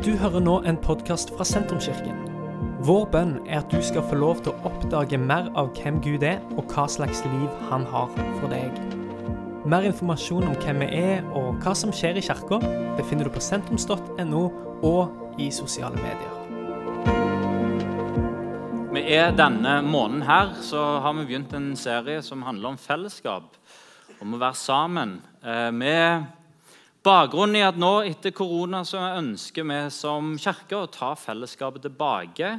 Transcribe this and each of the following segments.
Du hører nå en podkast fra Sentrumskirken. Vår bønn er at du skal få lov til å oppdage mer av hvem Gud er, og hva slags liv han har for deg. Mer informasjon om hvem vi er og hva som skjer i kirka, befinner du på sentrums.no og i sosiale medier. Vi er Denne måneden her så har vi begynt en serie som handler om fellesskap. Om å være sammen. Eh, med bakgrunnen i at nå etter korona så ønsker vi som kirke å ta fellesskapet tilbake.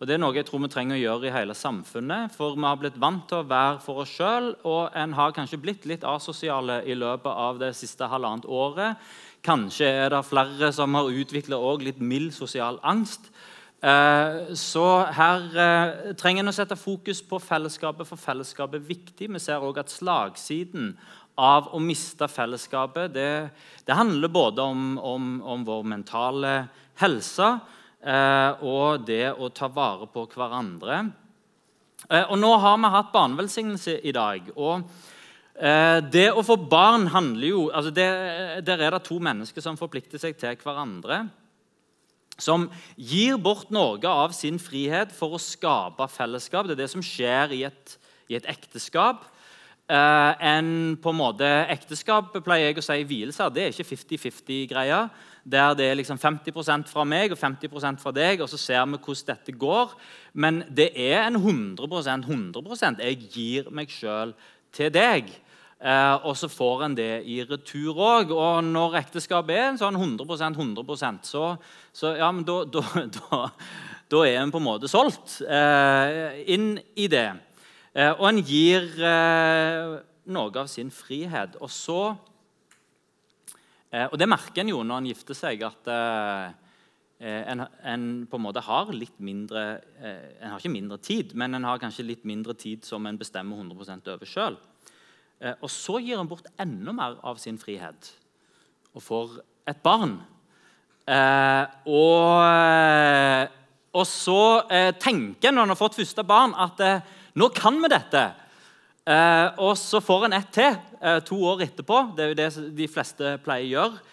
Og Det er noe jeg tror vi trenger å gjøre i hele samfunnet. For vi har blitt vant til å være for oss sjøl, og en har kanskje blitt litt asosiale i løpet av det siste halvannet året. Kanskje er det flere som har utvikla litt mild sosial angst. Eh, så her eh, trenger en å sette fokus på fellesskapet, for fellesskapet er viktig. Vi ser òg at slagsiden av å miste fellesskapet det, det handler både om, om, om, vår mentale helse eh, og det å ta vare på hverandre. Eh, og Nå har vi hatt barnevelsignelse i dag. og eh, Det å få barn handler jo altså det, Der er det to mennesker som forplikter seg til hverandre. Som gir bort noe av sin frihet for å skape fellesskap. Det er det som skjer i et, i et ekteskap. Uh, enn på en måte Ekteskap pleier jeg å si vielser. Det er ikke 50-50-greia. Der det er liksom 50% fra meg og 50% fra deg, og så ser vi hvordan dette går. Men det er en 100% 100% Jeg gir meg sjøl til deg. Uh, og så får en det i retur òg. Og når ekteskap er en sånn 100% 100% så, så ja, men da, da, da, da er en på en måte solgt uh, inn i det. Eh, og en gir eh, noe av sin frihet. Og så eh, Og det merker en jo når en gifter seg, at en, en, på en måte har litt mindre En har ikke mindre tid, men en har kanskje litt mindre tid som en bestemmer 100 over sjøl. Og så gir en bort enda mer av sin frihet og får et barn. og, og så tenker en når en har fått første barn, at nå kan vi dette. Eh, og så får en ett til eh, to år etterpå. Det er jo det de fleste pleier å gjøre.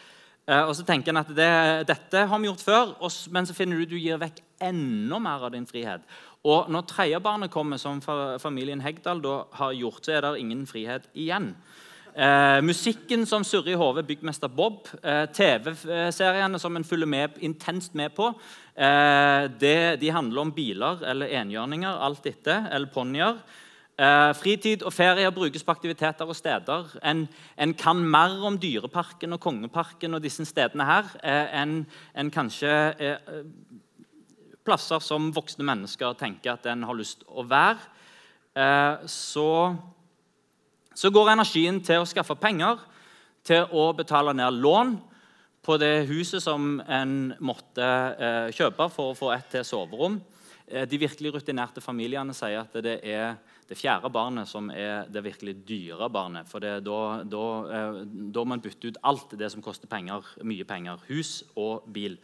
Eh, og så tenker en at det, dette har vi gjort før, og, men så finner du du gir vekk enda mer av din frihet. Og når tredje kommer, som familien Hegdal da har gjort, så er det ingen frihet igjen. Eh, musikken som surrer i hodet, Byggmester Bob. Eh, TV-seriene som en følger med, intenst med på. Eh, det, de handler om biler eller enhjørninger, alt etter, eller ponnier. Eh, fritid og ferier brukes på aktiviteter og steder. En, en, kan mer om Dyreparken og Kongeparken og disse stedene her eh, enn en kanskje eh, plasser som voksne mennesker tenker at en har lyst å være. så så går energien til å skaffe penger, til å betale ned lån på det huset som en måtte eh, kjøpe for å få et til soverom. Eh, de virkelig rutinerte familiene sier at det er det fjerde barnet som er det virkelig dyre barnet. For det, da, da, eh, da må man bytte ut alt det som koster penger, mye penger. Hus og bil.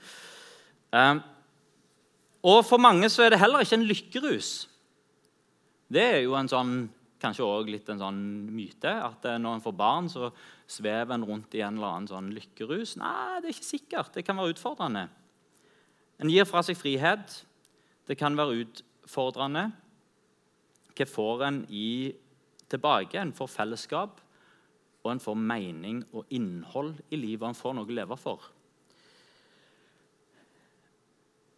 Eh, og for mange så er det heller ikke en lykkerus. Det er jo en sånn kanskje òg litt en sånn myte at eh, når en får barn, så svever en rundt i en eller annen sånn lykkerus. Nei, det er ikke sikkert. Det kan være utfordrende. En gir fra seg frihet. Det kan være utfordrende. Hva får en i tilbake? En får fellesskap, og en får mening og innhold i livet. og En får noe å leve for.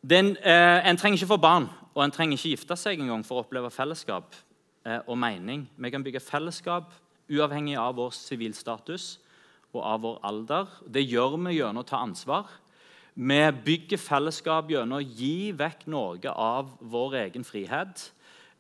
Den, eh, en trenger ikke få barn, og en trenger ikke gifte seg engang for å oppleve fellesskap. Eh, og mening. Vi kan bygge fellesskap uavhengig av vår sivilstatus og av vår alder. Det gjør vi gjennom å ta ansvar. Vi bygger fellesskap gjennom å gi vekk noe av vår egen frihet.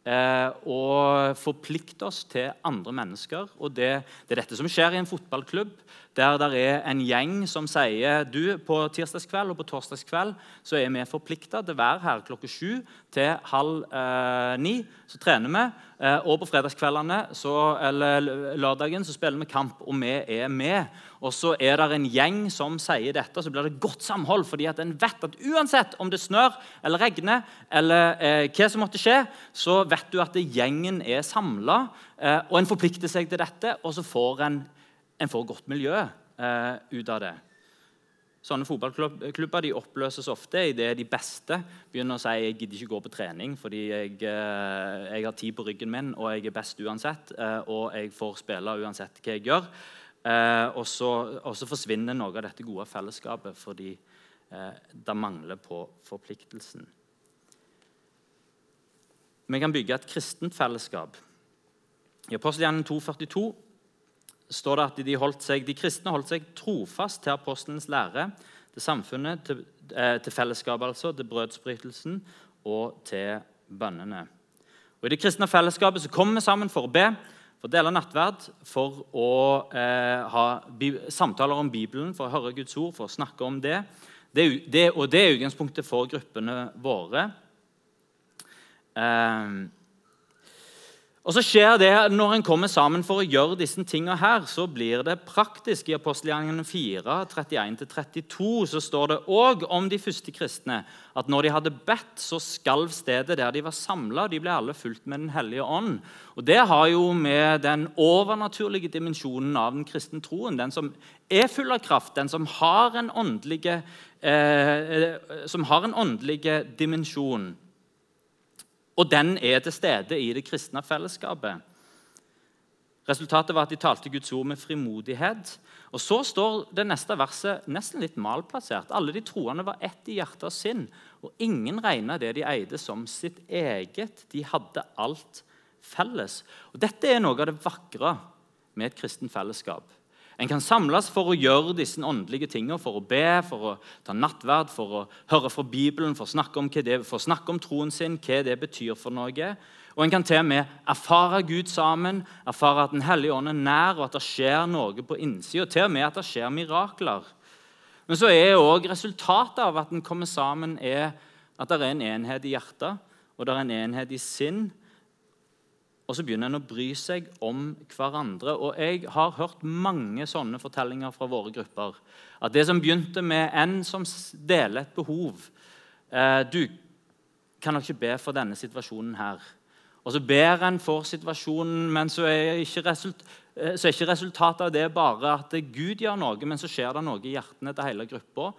Eh, og forplikte oss til andre mennesker. Og det, det, er dette som skjer i en fotballklubb der det er en gjeng som sier du, på tirsdagskveld og på torsdagskveld så er vi forplikta til å være her klokka sju til halv eh, ni. Så trener vi. Eh, og på fredagskveldene så, eller lørdagen så spiller vi kamp, og vi er med. Og så er det en gjeng som sier dette, så blir det godt samhold. fordi at en vet at uansett om det snør eller regner, eller eh, hva som måtte skje, så vet du at gjengen er samla, eh, og en forplikter seg til dette, og så får en en får godt miljø eh, ut av det. Sånne fotballklubber de oppløses ofte idet de beste begynner å si jeg gidder ikke gå på trening fordi jeg, eh, jeg, har tid på ryggen min og jeg er best uansett. Eh, og jeg får spille uansett hva jeg gjør. Eh, og så, og så forsvinner noe av dette gode fellesskapet fordi det mangler på forpliktelsen. Vi kan bygge et kristent fellesskap. I Apostelgjerningen 2,42 står det at de, seg, de, kristne holdt seg trofast til apostelens lære, til samfunnet, til, eh, til fellesskapet, altså, til brødsbrytelsen og til bønnene. Og I det kristne fellesskapet så kommer vi sammen for å be, for å dele nattverd, for å eh, ha samtaler om Bibelen, for å høre Guds ord, for å snakke om det. det, det og det er utgangspunktet for gruppene våre. Eh, og så skjer det Når en kommer sammen for å gjøre disse tingene her, så blir det praktisk. I apostelgjerningene 4, 31-32 så står det òg om de første kristne at når de hadde bedt, så skalv stedet der de var samla. De ble alle fulgt med Den hellige ånd. Og Det har jo med den overnaturlige dimensjonen av den kristne troen, den som er full av kraft, den som har en åndelige, eh, åndelige dimensjon og den er til stede i det kristne fellesskapet. Resultatet var at de talte Guds ord med frimodighet. Og Så står det neste verset nesten litt malplassert. Alle de troende var ett i hjerte og sinn, og ingen regna det de eide, som sitt eget. De hadde alt felles. Og Dette er noe av det vakre med et kristent fellesskap. En kan samles for å gjøre disse åndelige tingene, for å be, for å ta nattverd, for å høre fra Bibelen, for å snakke om, det, for å snakke om troen sin, hva det betyr for noe. Og En kan til og med erfare Gud sammen, erfare at Den hellige ånd er nær, og at det skjer noe på innsida, til og med at det skjer mirakler. Men så er òg resultatet av at en kommer sammen, er at det er en enhet i hjertet og det er en enhet i sinn, og så begynner en å bry seg om hverandre. Og Jeg har hørt mange sånne fortellinger fra våre grupper. At det som begynte med en som deler et behov eh, Du kan nok ikke be for denne situasjonen her. Og så ber en for situasjonen, men så er, result, eh, så er, ikke resultatet av det bare at Gud gjør noe, men så skjer det noe i hjertene til hele gruppa.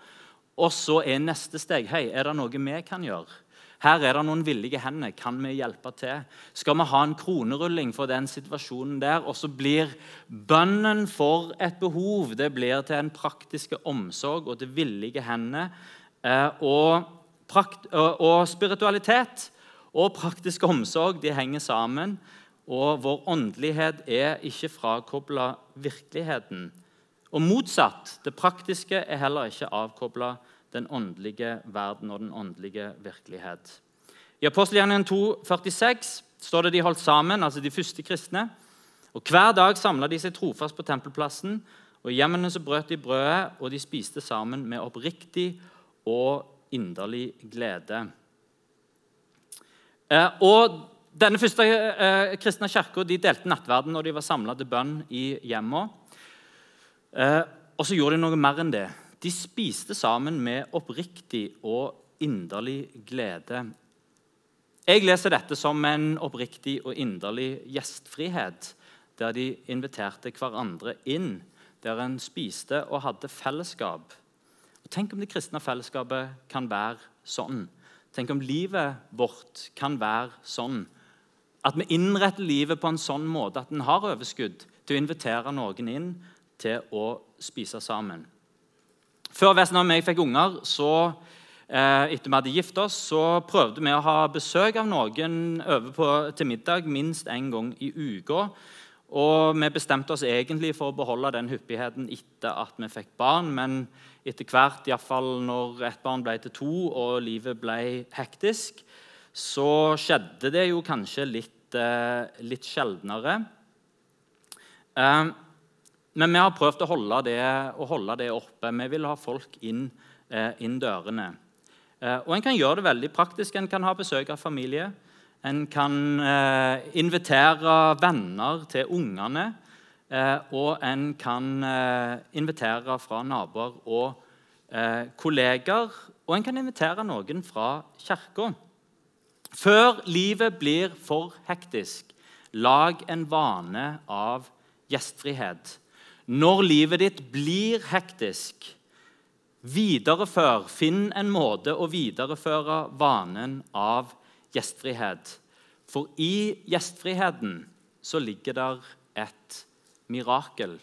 Og så er neste steg hei, er det noe vi kan gjøre. Her er det noen villige hender. Kan vi hjelpe til? Skal vi ha en kronerulling for den situasjonen der? Og så blir bønnen for et behov det blir til en praktiske omsorg og til villige hender. Og, og, og spiritualitet og praktisk omsorg de henger sammen. Og vår åndelighet er ikke frakobla virkeligheten. Og motsatt. Det praktiske er heller ikke avkobla den åndelige verden og den åndelige virkelighet. I apostelgjerningen 2,46 står det de holdt sammen, altså de første kristne. Og Hver dag samla de seg trofast på tempelplassen, og i hjemmene så brøt de brødet, og de spiste sammen med oppriktig og inderlig glede. Eh, og Denne første eh, kristne kirka de delte nattverden når de var samla til bønn i hjemmene. Eh, og så gjorde de noe mer enn det. De spiste sammen med oppriktig og inderlig glede. Jeg leser dette som en oppriktig og inderlig gjestfrihet, der de inviterte hverandre inn, der en spiste og hadde fellesskap. Og tenk om det kristne fellesskapet kan være sånn. Tenk om livet vårt kan være sånn. At vi innretter livet på en sånn måte at en har overskudd til å invitere noen inn til å spise sammen. Før Vesen og jeg fikk unger, så, eh, etter vi hadde gift oss, så prøvde vi å ha besøk av noen over på, til middag minst én gang i uka. Og vi bestemte oss egentlig for å beholde den hyppigheten etter at vi fikk barn. Men etter hvert, iallfall når ett barn ble til to og livet ble hektisk, så skjedde det jo kanskje litt, eh, litt sjeldnere. Eh, men vi har prøvd å holde det, å holde det oppe. Vi vil ha folk inn, eh, inn dørene. Eh, og En kan gjøre det veldig praktisk. En kan ha besøk av familie. En kan eh, invitere venner til ungene. og en kan invitere fra naboer og kolleger. Og en kan invitere noen fra kirka. Før livet blir for hektisk, lag en vane av gjestfrihet. Når livet ditt blir hektisk, Viderefør, finn en måte å videreføre vanen av gjestfrihet. For i gjestfriheten så ligger der et mirakel.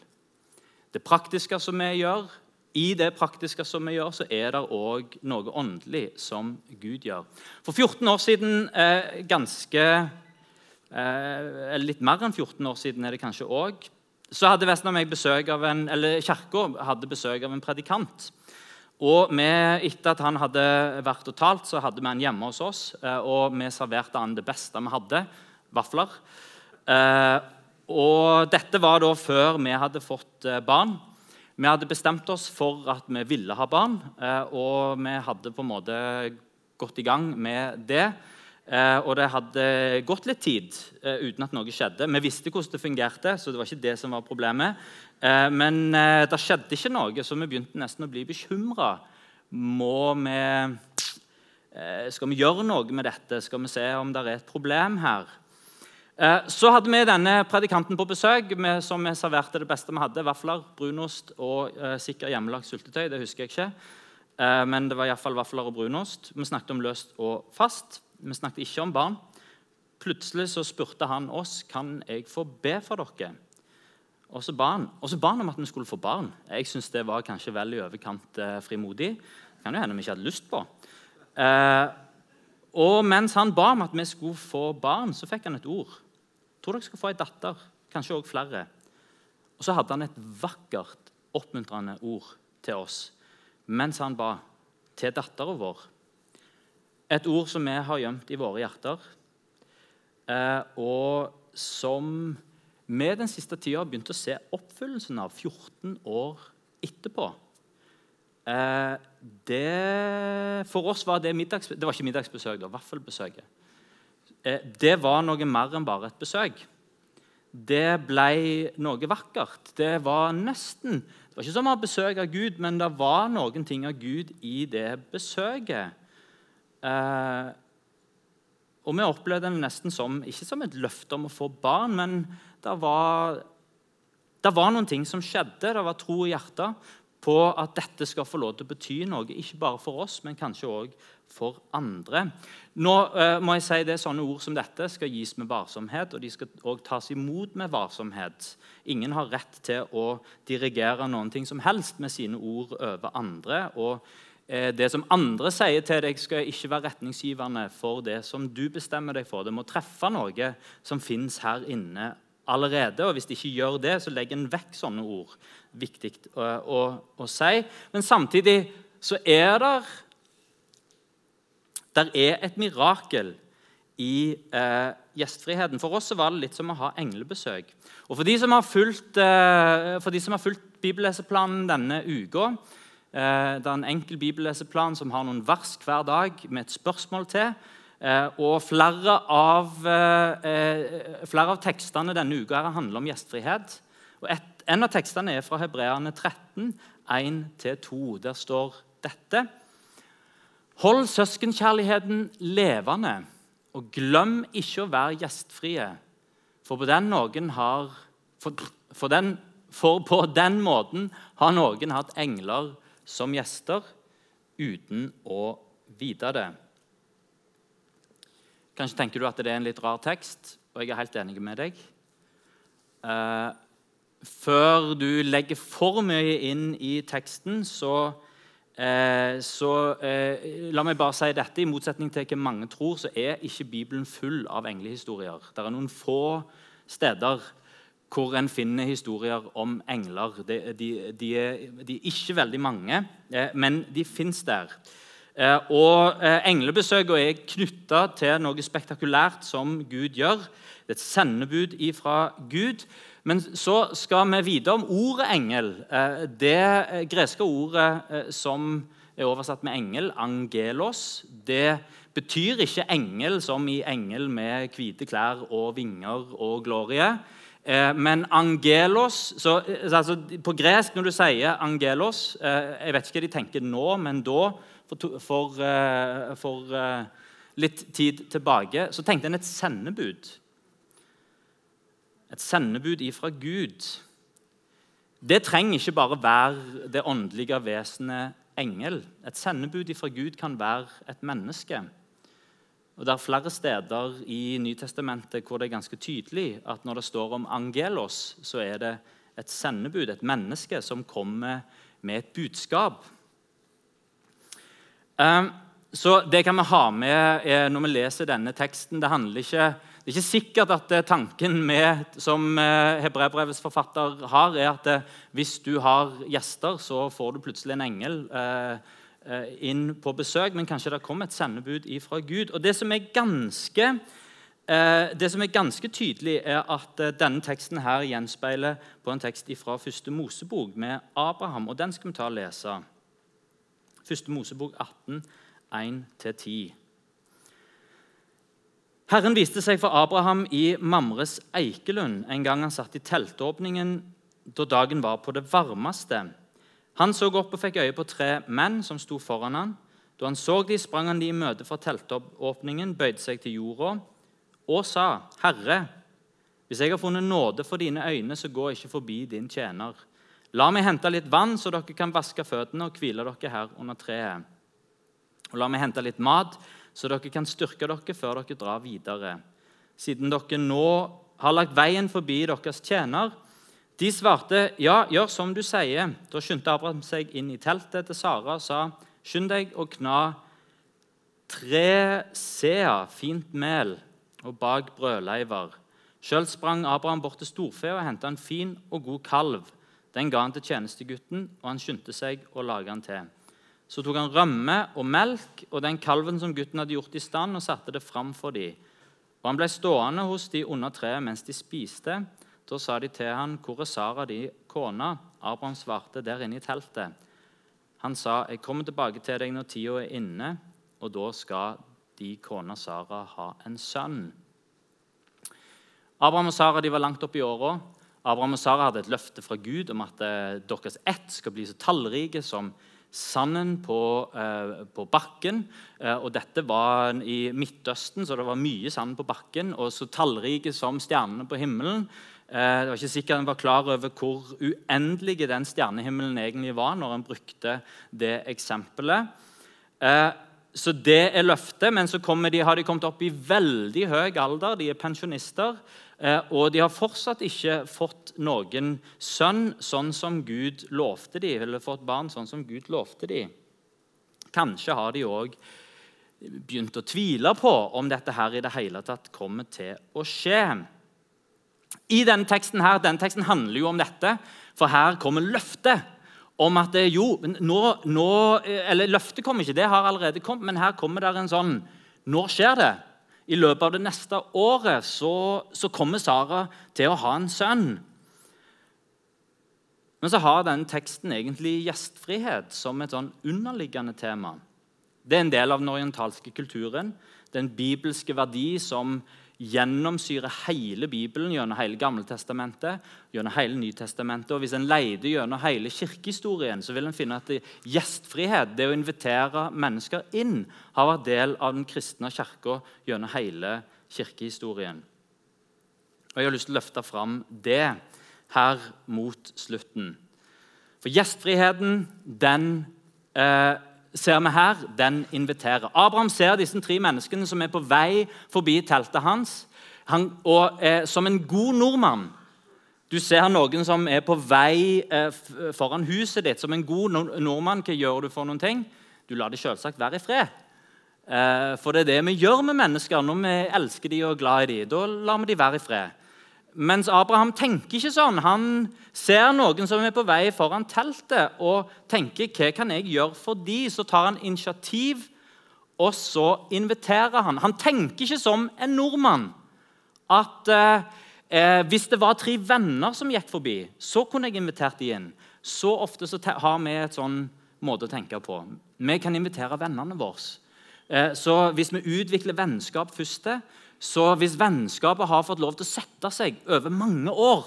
Det praktiske som vi gjør, i det praktiske som vi gjør, så er det òg noe åndelig som Gud gjør. For 14 år siden, eh, ganske eh, Litt mer enn 14 år siden er det kanskje òg, så hadde Vestland meg besøk av en, eller Kirka hadde besøk av en predikant. Og vi, Etter at han hadde vært og talt, så hadde vi han hjemme hos oss. Eh, og vi serverte han det beste vi hadde vafler. Eh, og dette var da før vi hadde fått eh, barn. Vi hadde bestemt oss for at vi ville ha barn, og vi hadde på en måte gått i gang med det. Og det hadde gått litt tid uten at noe skjedde. Vi visste hvordan det fungerte, så det var ikke det som var problemet. Eh, men eh, det skjedde ikke noe, så vi begynte nesten å bli bekymra. Eh, skal vi gjøre noe med dette? Skal vi se om det er et problem her? Så hadde vi denne predikanten på besøk, som vi serverte det beste vi hadde. Vafler, brunost og sikkert hjemmelagt syltetøy. Det husker jeg ikke. Men det var iallfall vafler og brunost. Vi snakket om løst og fast. Vi snakket ikke om barn. Plutselig så spurte han oss kan jeg få be for dere. Og så ba han, om at vi skulle få barn. Jeg syns det var kanskje vel i overkant eh, frimodig. Det kan jo hende vi ikke hadde lyst på. Eh, og mens han ba om at vi skulle få barn, så fikk han et ord. Tror dere skal få ei datter. Kanskje òg flere. Og så hadde han et vakkert, oppmuntrende ord til oss mens han ba til dattera vår. Et ord som vi har gjemt i våre hjerter, eh, og som vi den siste tida har begynt å se oppfyllelsen av 14 år etterpå. Eh, det, for oss var det middags, Det var ikke middagsbesøk, det var vaffelbesøket. Eh, det var noe mer enn bare et besøk. Det ble noe vakkert. Det var nesten Det var ikke som å ha besøk av Gud, men det var noen ting av Gud i det besøket. Eh, og vi opplevde det nesten som ikke som et løfte om å få barn, men det var, det var noen ting som skjedde. Det var tro i hjertet på at dette skal få lov til å bety noe, ikke bare for oss, men kanskje òg for andre. Nå eh, må jeg si det, Sånne ord som dette skal gis med varsomhet, og de skal også tas imot med varsomhet. Ingen har rett til å dirigere noen ting som helst med sine ord over andre. og Det som andre sier til deg, skal ikke være retningsgivende for det som du bestemmer deg for. Det må treffe noe som fins her inne allerede. og Hvis de ikke gjør det, så legger en vekk sånne ord. Viktig å, å, å si. Men samtidig så er det der er et mirakel i eh, gjestfriheten. For oss var det litt som å ha englebesøk. Og For de som har fulgt, eh, som har fulgt bibelleseplanen denne uka eh, Det er en enkel bibelleseplan som har noen vers hver dag med et spørsmål til. Eh, og flere av, eh, eh, flere av, tekstene denne uka handler om gjestfrihet. Og et, en av tekstene er fra Hebreane 13, 1-2. Der står dette. Hold søskenkjærligheten levende, og glem ikke å være gjestfrie. For på den, har, for, for, den, for på den måten har noen hatt engler som gjester uten å vite det. Kanskje tenker du at det er en litt rar tekst, og jeg er helt enig med deg. Eh, før du legger for mye inn i teksten, så, eh, så eh, La meg bare si dette. I motsetning til hva mange tror, så er ikke Bibelen full av englehistorier. Det er noen få steder hvor en finner historier om engler. De, de, de, de er, ikke veldig mange, men de fins der. Eh, og eh, Englebesøkene er knytta til noe spektakulært som Gud gjør. Det er et sendebud ifra Gud. Men så skal vi vite om ordet engel. Eh, det greske ordet som er oversatt med engel, angelos, det betyr ikke engel som i engel med hvite klær og vinger og glorie. Men angelos så, altså På gresk, når du sier angelos Jeg vet ikke hva de tenker nå, men da for, for, eh, for eh, litt tid tilbake, så tenkte en et sendebud. Et sendebud ifra Gud. Det trenger ikke bare være det åndelige vesenet engel. Et sendebud ifra Gud kan være et menneske. Og Det er flere steder i Nytestamentet hvor det er ganske tydelig at når det står om angelos, så er det et sendebud, et menneske, som kommer med et budskap. Um, så Det kan vi ha med eh, når vi leser denne teksten. Det, ikke, det er ikke sikkert at eh, tanken med, som eh, Hebrebrevets forfatter har, er at hvis du har gjester, så får du plutselig en engel inn på besøk. Men kanskje det kom et sendebud ifra Gud. Og Det som er ganske, det som er ganske tydelig, er at denne teksten her gjenspeiler på en tekst fra første Mosebok med Abraham. og Den skal vi ta og lese. Første Mosebok 18, 1-10. Herren viste seg for Abraham i Mamres eikelund en gang han satt i teltåpningen da dagen var på det varmeste. Han så opp og fikk øye på tre menn som sto foran han. Da han så de, sprang han de i møte fra teltåpningen, bøyde seg til jorda og sa, 'Herre, hvis jeg har funnet nåde for dine øyne, så gå ikke forbi din tjener.' 'La meg hente litt vann, så dere kan vaske føttene og hvile dere her under treet.' Og la meg hente litt mat, så dere kan styrke dere før dere drar videre. Siden dere nå har lagt veien forbi deres tjener. De svarte, 'Ja, gjør som du sier.' Da skyndte Abraham seg inn i teltet til Sara og sa, 'Skynd deg og kna tre sea fint mel og bak brødleiver.' Sjøl sprang Abraham bort til storfe og henta en fin og god kalv. Den ga han til tjenestegutten, og han skyndte seg å lage han til. Så tok han rømme og melk og den kalven som gutten hadde gjort i stand, og satte det fram for dem. Og han ble stående hos de under treet mens de spiste. Da sa de til han, 'Hvor er Sara, di kone?' Abraham svarte, 'Der inne i teltet.' Han sa, 'Jeg kommer tilbake til deg når tida er inne, og da skal de kona Sara ha en sønn.' Abraham og Sara de var langt oppe i åra. Abraham og Sara hadde et løfte fra Gud om at eh, deres ett skal bli så tallrike som sanden på, eh, på bakken. Eh, og dette var i Midtøsten, så det var mye sand på bakken. Og så tallrike som stjernene på himmelen. Eh, det var ikke sikkert en var klar over hvor uendelige den stjernehimmelen egentlig var når en brukte det eksempelet. Eh, så det er løftet, men så de, har de kommet opp i veldig høy alder. De er pensjonister. Eh, og de har fortsatt ikke fått noen sønn sånn som Gud lovte dem, eller fått barn sånn som Gud lovte dem. Kanskje har de òg begynt å tvile på om dette her i det hele tatt kommer til å skje. I denne teksten her, denne teksten handler jo om dette, for her kommer løftet om at det, jo, nå, nå, eller Løftet kommer ikke, det har allerede kommet, men her kommer det en sånn Nå skjer det i løpet av det neste året så, så, kommer Sara til å ha en sønn. Men så har denne teksten egentlig gjestfrihet som et sånn underliggende tema. Det er en del av den orientalske kulturen, den bibelske verdi som gjennomsyrer hele Bibelen gjennom hele Gammeltestamentet, gjennom hele Nytestamentet. Og Hvis en leide gjennom hele kirkehistorien, så vil en finne at gjestfrihet, det å invitere mennesker inn, har vært del av den kristne kirka gjennom hele kirkehistorien. Og Jeg har lyst til å løfte fram det her mot slutten. For gjestfriheten, den eh, ser vi her, den inviterer. Abraham ser disse tre menneskene som er på vei forbi teltet hans. Han, og eh, Som en god nordmann Du ser noen som er på vei eh, foran huset ditt. Som en god nordmann, hva gjør du for noen ting? Du lar det selvsagt være i fred. Eh, for det er det vi gjør med mennesker når vi elsker dem og er glad i dem. Da lar vi dem være i fred. Mens Abraham tenker ikke sånn. Han ser noen som er på vei foran teltet, og tenker 'hva kan jeg gjøre for de?' Så tar han initiativ, og så inviterer han. Han tenker ikke som en nordmann at eh, eh hvis det var tre venner som gikk forbi, så kunne jeg invitert de inn. Så ofte så har vi et sånn måte å tenke på. Vi kan invitere vennene våre. Eh, så hvis vi utvikler vennskap først, så hvis vennskapet har fått lov til å sette seg over mange år,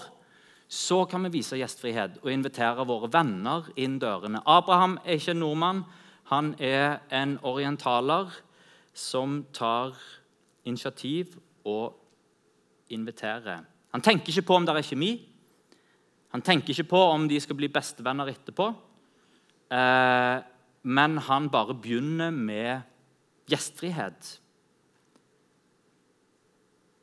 så kan vi vise gjestfrihet og invitere våre venner inn dørene. Abraham er ikke en nordmann. Han er en orientaler som tar initiativ og inviterer. Han tenker ikke på om det er kjemi. Han tenker ikke på om de skal bli bestevenner etterpå. Eh, men han bare begynner med gjestfrihet.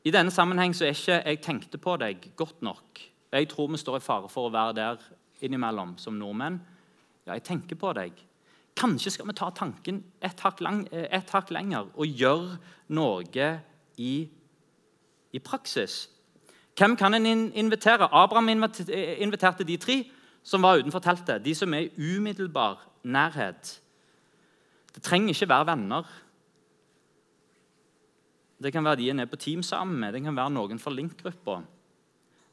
I denne sammenheng så er ikke 'jeg tenkte på deg' godt nok. Jeg tror vi står i fare for å være der innimellom som nordmenn. Ja, jeg tenker på deg. Kanskje skal vi ta tanken et hakk, lang, et hakk lenger og gjøre noe i, i praksis. Hvem kan en invitere? Abraham inviterte de tre som var utenfor teltet. De som er i umiddelbar nærhet. Det trenger ikke være venner. Det kan være de en er på team sammen med, det kan være noen fra Link-gruppa.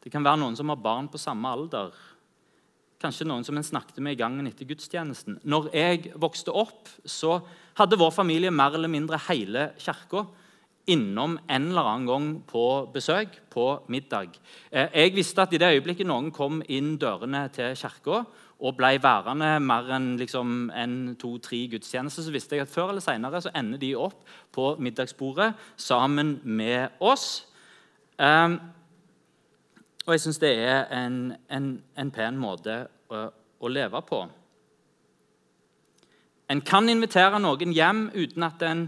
Det kan være noen som har barn på samme alder. Kanskje noen som en snakket med i gangen etter gudstjenesten. Når jeg vokste opp, så hadde vår familie mer eller mindre hele kirka innom en eller annen gang på besøk på middag. Eh, jeg visste at i det øyeblikket noen kom inn dørene til kirka og ble værende mer enn liksom en, to-tre gudstjenester, så visste jeg at før eller senere ender de opp på middagsbordet sammen med oss. Um, og jeg syns det er en, en, en, pen måte å, å leve på. En kan invitere noen hjem uten at, en,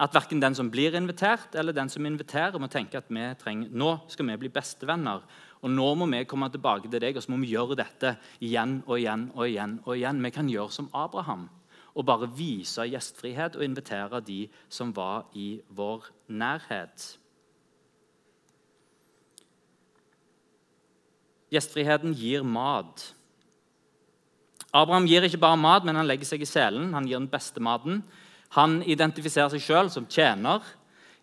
at verken den som blir invitert, eller den som inviterer, må tenke at vi trenger, nå skal vi bli bestevenner. Og nå må vi komme tilbake til deg, og så må vi gjøre dette igjen og igjen. og igjen og igjen. Vi kan gjøre som Abraham og bare vise gjestfrihet og invitere de som var i vår nærhet. Gjestfriheten gir mat. Abraham gir ikke bare mat, men han legger seg i selen. Han gir den beste maten. Han identifiserer seg sjøl som tjener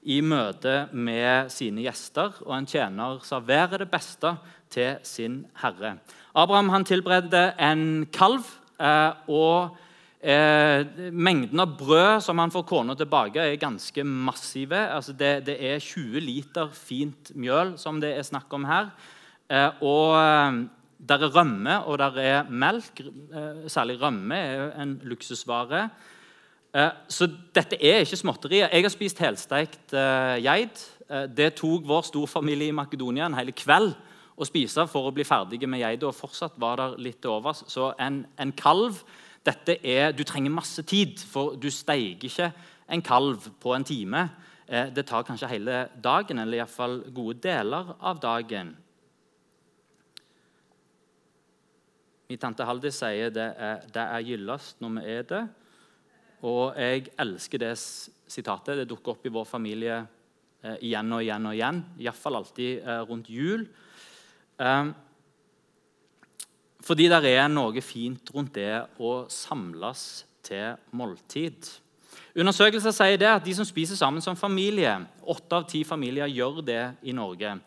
i møte med sine gjester, og en tjener serverer det beste til sin herre. Abraham han tilberedte en kalv, eh, og eh, mengden av brød som han får kona tilbake, er ganske massive. Altså det, det, er 20 liter fint mjøl som det er snakk om her. Eh, og der er rømme og der er melk. Særlig rømme er en luksusvare. Eh, så dette er ikke småtterier. Jeg har spist helsteikt uh, geit. Uh, det tok vår storfamilie i Makedonia en hel kveld å spise for å bli ferdige med geita. Og fortsatt var det litt til overs. Så en, en, kalv dette er, Du trenger masse tid, for du steiger ikke en kalv på en time. Det tar kanskje hele dagen, eller iallfall gode deler av dagen. Min tante Haldis sier det er, det er gyllest når vi er det. Og jeg elsker det sitatet. Det dukker opp i vår familie eh, igjen og igjen og igjen. Iallfall alltid eh, rundt jul. Eh, fordi det er noe fint rundt det å samles til måltid. Undersøkelser sier det at de som spiser sammen som familie Åtte av ti familier gjør det i Norge.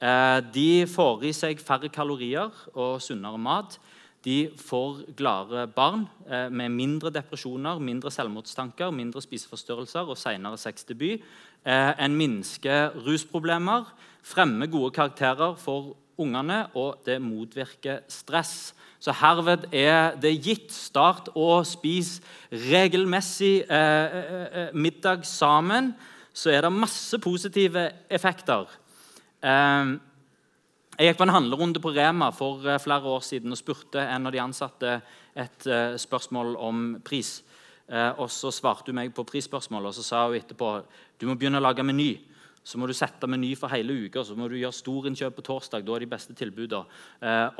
Eh, de får i seg færre kalorier og sunnere mat de får gladere barn eh, med mindre depresjoner, mindre selvmordstanker, mindre spiseforstyrrelser og senere sexdebut. Eh, en minsker rusproblemer, fremmer gode karakterer for ungene, og det motvirker stress. Så herved er det gitt start å spise regelmessig eh, eh, eh, middag sammen. Så er det masse positive effekter. Eh, jeg gikk på en handlerunde på Rema for eh, flere år siden og spurte en av de ansatte et uh, spørsmål om pris. Uh, og Så svarte hun meg på prisspørsmålet og så sa hun etterpå du må begynne å lage meny. Så må du sette meny for hele uka, så må du gjøre storinnkjøp på torsdag. da er de beste tilbudene.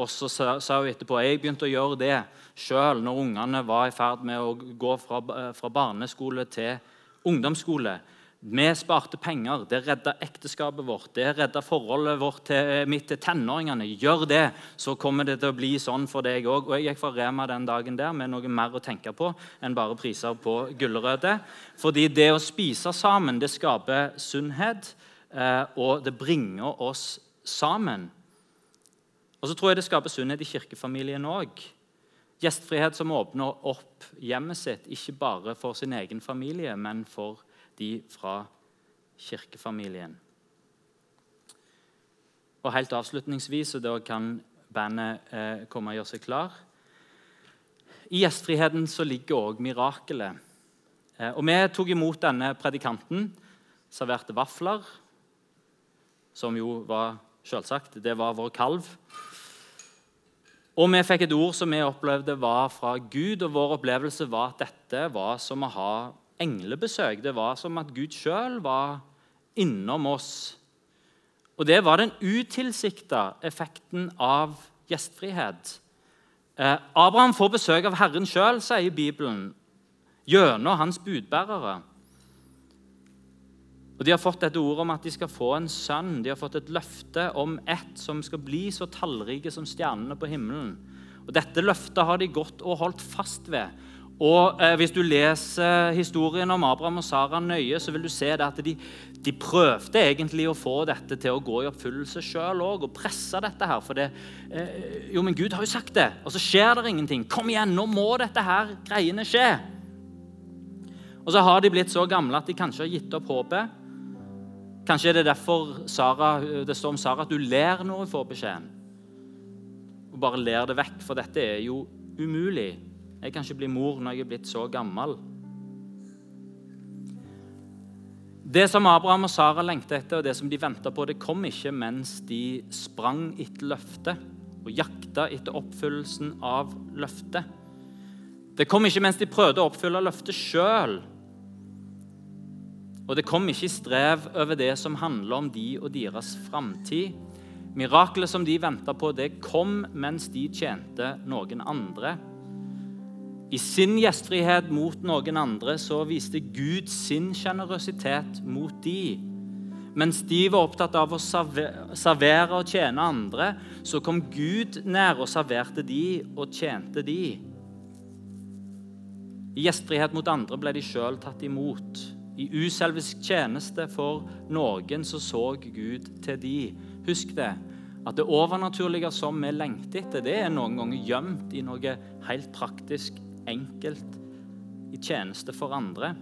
Og så sa, hun etterpå jeg begynte å gjøre det sjøl når ungene var i ferd med å gå fra, fra barneskole til ungdomsskole. Vi sparte penger. Det redda ekteskapet vårt. Det redda forholdet vårt til, mitt til tenåringene. Gjør det, så kommer det til å bli sånn for deg òg. Jeg gikk fra Rema den dagen der med noe mer å tenke på enn bare priser på gulrøtter. Fordi det å spise sammen det skaper sunnhet, eh, og det bringer oss sammen. Og så tror jeg det skaper sunnhet i kirkefamilien òg. Gjestfrihet som åpner opp hjemmet sitt, ikke bare for sin egen familie, men for de fra kirkefamilien. Og Helt avslutningsvis, og da kan bandet eh, komme og gjøre seg klar I gjestfriheten så ligger òg mirakelet. Eh, og Vi tok imot denne predikanten, serverte vafler, som jo var selvsagt, det var vår kalv. Og vi fikk et ord som vi opplevde var fra Gud, og vår opplevelse var at dette var som å ha englebesøk. Det var som at Gud sjøl var innom oss. Og det var den utilsikta effekten av gjestfrihet. Eh, Abraham får besøk av Herren sjøl, sier Bibelen, gjennom hans budbærere. Og De har fått dette ordet om at de skal få en sønn. De har fått et løfte om ett som skal bli så tallrike som stjernene på himmelen. Og Dette løftet har de gått og holdt fast ved. Og eh, Hvis du leser historien om Abraham og Sara nøye, så vil du se at de, de prøvde egentlig å få dette til å gå i oppfyllelse sjøl òg, og presse dette her. For det, eh, jo, men Gud har jo sagt det, og så skjer det ingenting. Kom igjen, nå må dette her greiene skje. Og så har de blitt så gamle at de kanskje har gitt opp håpet. Kanskje er det derfor Sarah, det står om Sara at du ler når hun får beskjeden. Og bare ler det vekk, for dette er jo umulig. Jeg kan ikke bli mor når jeg er blitt så gammel. Det som Abraham og Sara lengta etter, og det som de venta på, det kom ikke mens de sprang etter løftet og jakta etter oppfyllelsen av løftet. Det kom ikke mens de prøvde å oppfylle løftet sjøl. Og det kom ikke i strev over det som handler om de og deres framtid. Miraklet som de venta på, det kom mens de tjente noen andre. I sin gjestfrihet mot noen andre så viste Gud sin sjenerøsitet mot de. Mens de var opptatt av å servere og tjene andre, så kom Gud nær og serverte de og tjente de. I gjestfrihet mot andre ble de sjøl tatt imot. I uselvisk tjeneste for noen så så Gud til de. Husk det, at det overnaturlige som vi lengter etter, det er noen ganger gjemt i noe helt praktisk enkelt i tjeneste for andre.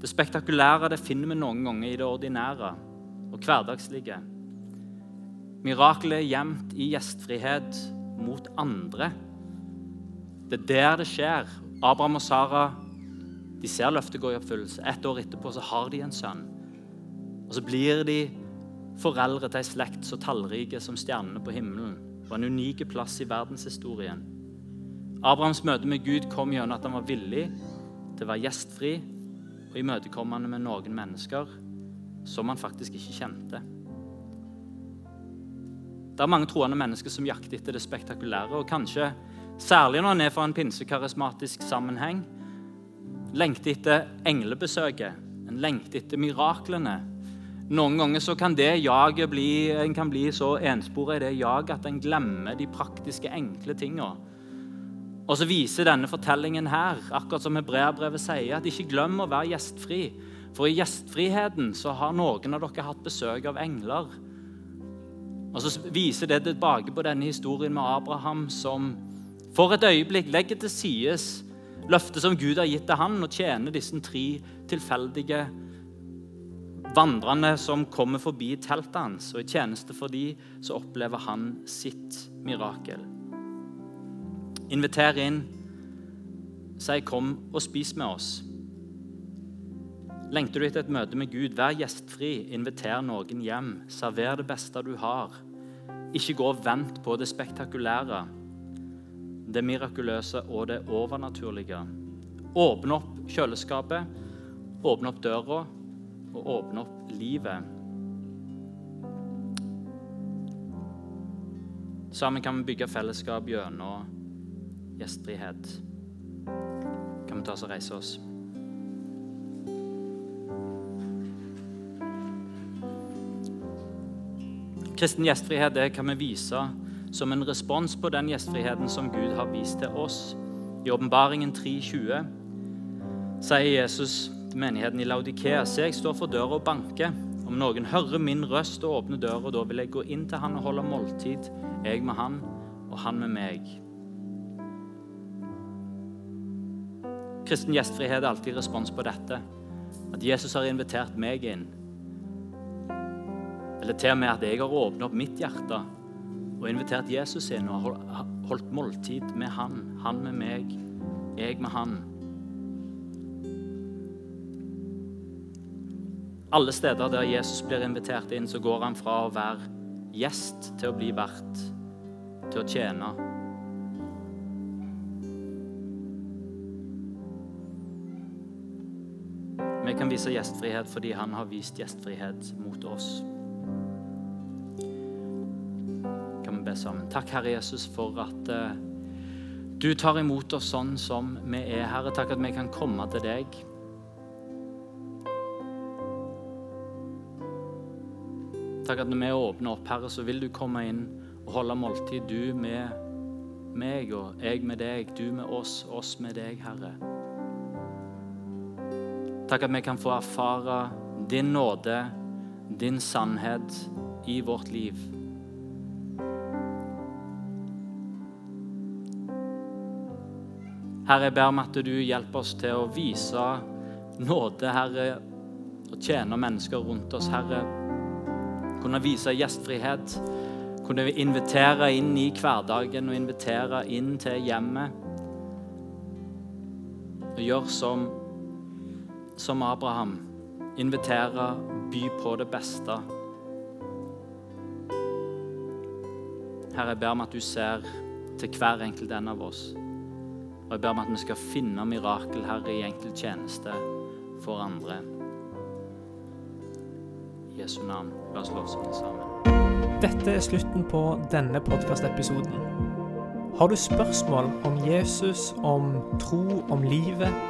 Det spektakulære det finner vi noen ganger i det ordinære og hverdagslige. Mirakelet er gjemt i gjestfrihet mot andre. Det er der det skjer. Abraham og Sara de ser løftet gå i oppfyllelse. Ett år etterpå så har de en sønn. Og så blir de foreldre til ei slekt så tallrike som stjernene på himmelen. På en unik plass i verdenshistorien. Abrahams møte med Gud kom gjennom at han var villig til å være gjestfri og imøtekommende med noen mennesker som han faktisk ikke kjente. Det er mange troende mennesker som jakter etter det spektakulære, og kanskje særlig når en er fra en pinsekarismatisk sammenheng, lengter etter englebesøket, en lengter etter miraklene. Noen ganger så kan det jaget bli, en kan bli så ensporet i det jaget at en glemmer de praktiske, enkle tingene. Og så viser denne fortellingen her, akkurat som Hebreabrevet sier, at ikke glem å være gjestfri. For i gjestfriheten så har noen av dere hatt besøk av engler. Og så viser det tilbake på denne historien med Abraham som for et øyeblikk legger til sides løftet som Gud har gitt til han, og tjener disse tre tilfeldige vandrende som kommer forbi teltet hans. Og i tjeneste for dem så opplever han sitt mirakel. Inviter inn. Si 'kom og spis med oss'. Lengter du etter et møte med Gud, vær gjestfri. Inviter noen hjem. Server det beste du har. Ikke gå og vent på det spektakulære, det mirakuløse og det overnaturlige. Åpne opp kjøleskapet, åpne opp døra og åpne opp livet. Sammen kan vi bygge fellesskap gjennom gjestfrihet. Kan vi ta oss og reise oss? Kristen gjestfrihet det kan vi vise som en respons på den gjestfriheten som Gud har vist til oss. I Åpenbaringen 3,20 sier Jesus til menigheten i Laudikea.: Se, jeg står for døra og banker. Om noen hører min røst og åpner døra, da vil jeg gå inn til han og holde måltid, jeg med han og han med meg. Kristen gjestfrihet er alltid respons på dette. At Jesus har invitert meg inn. Eller til og med at jeg har åpnet opp mitt hjerte og invitert Jesus inn og holdt måltid med han. Han med meg, jeg med han. Alle steder der Jesus blir invitert inn, så går han fra å være gjest til å bli vert. til å tjene. Kan vise gjestfrihet fordi han har vist gjestfrihet mot oss. Kan vi be sammen. Takk, Herre Jesus, for at uh, du tar imot oss sånn som vi er, Herre. Takk at vi kan komme til deg. Takk at når vi åpner opp, Herre, så vil du komme inn og holde måltid. Du med meg og jeg med deg. Du med oss, oss med deg, Herre. Takk at vi kan få erfare din nåde, din sannhet i vårt liv. Herre, jeg ber om at du hjelper oss til å vise nåde, Herre, og tjene mennesker rundt oss, Herre. Kunne vise gjestfrihet, kunne invitere inn i hverdagen og invitere inn til hjemmet. Og gjøre som som Abraham, invitere, by på det beste. Herre, jeg ber om at du ser til hver enkelt en av oss. Og jeg ber om at vi skal finne mirakel, Herre, i enkel tjeneste for andre. I Jesu navn, la oss lovsynge sammen. Dette er slutten på denne podkastepisoden. Har du spørsmål om Jesus, om tro, om livet?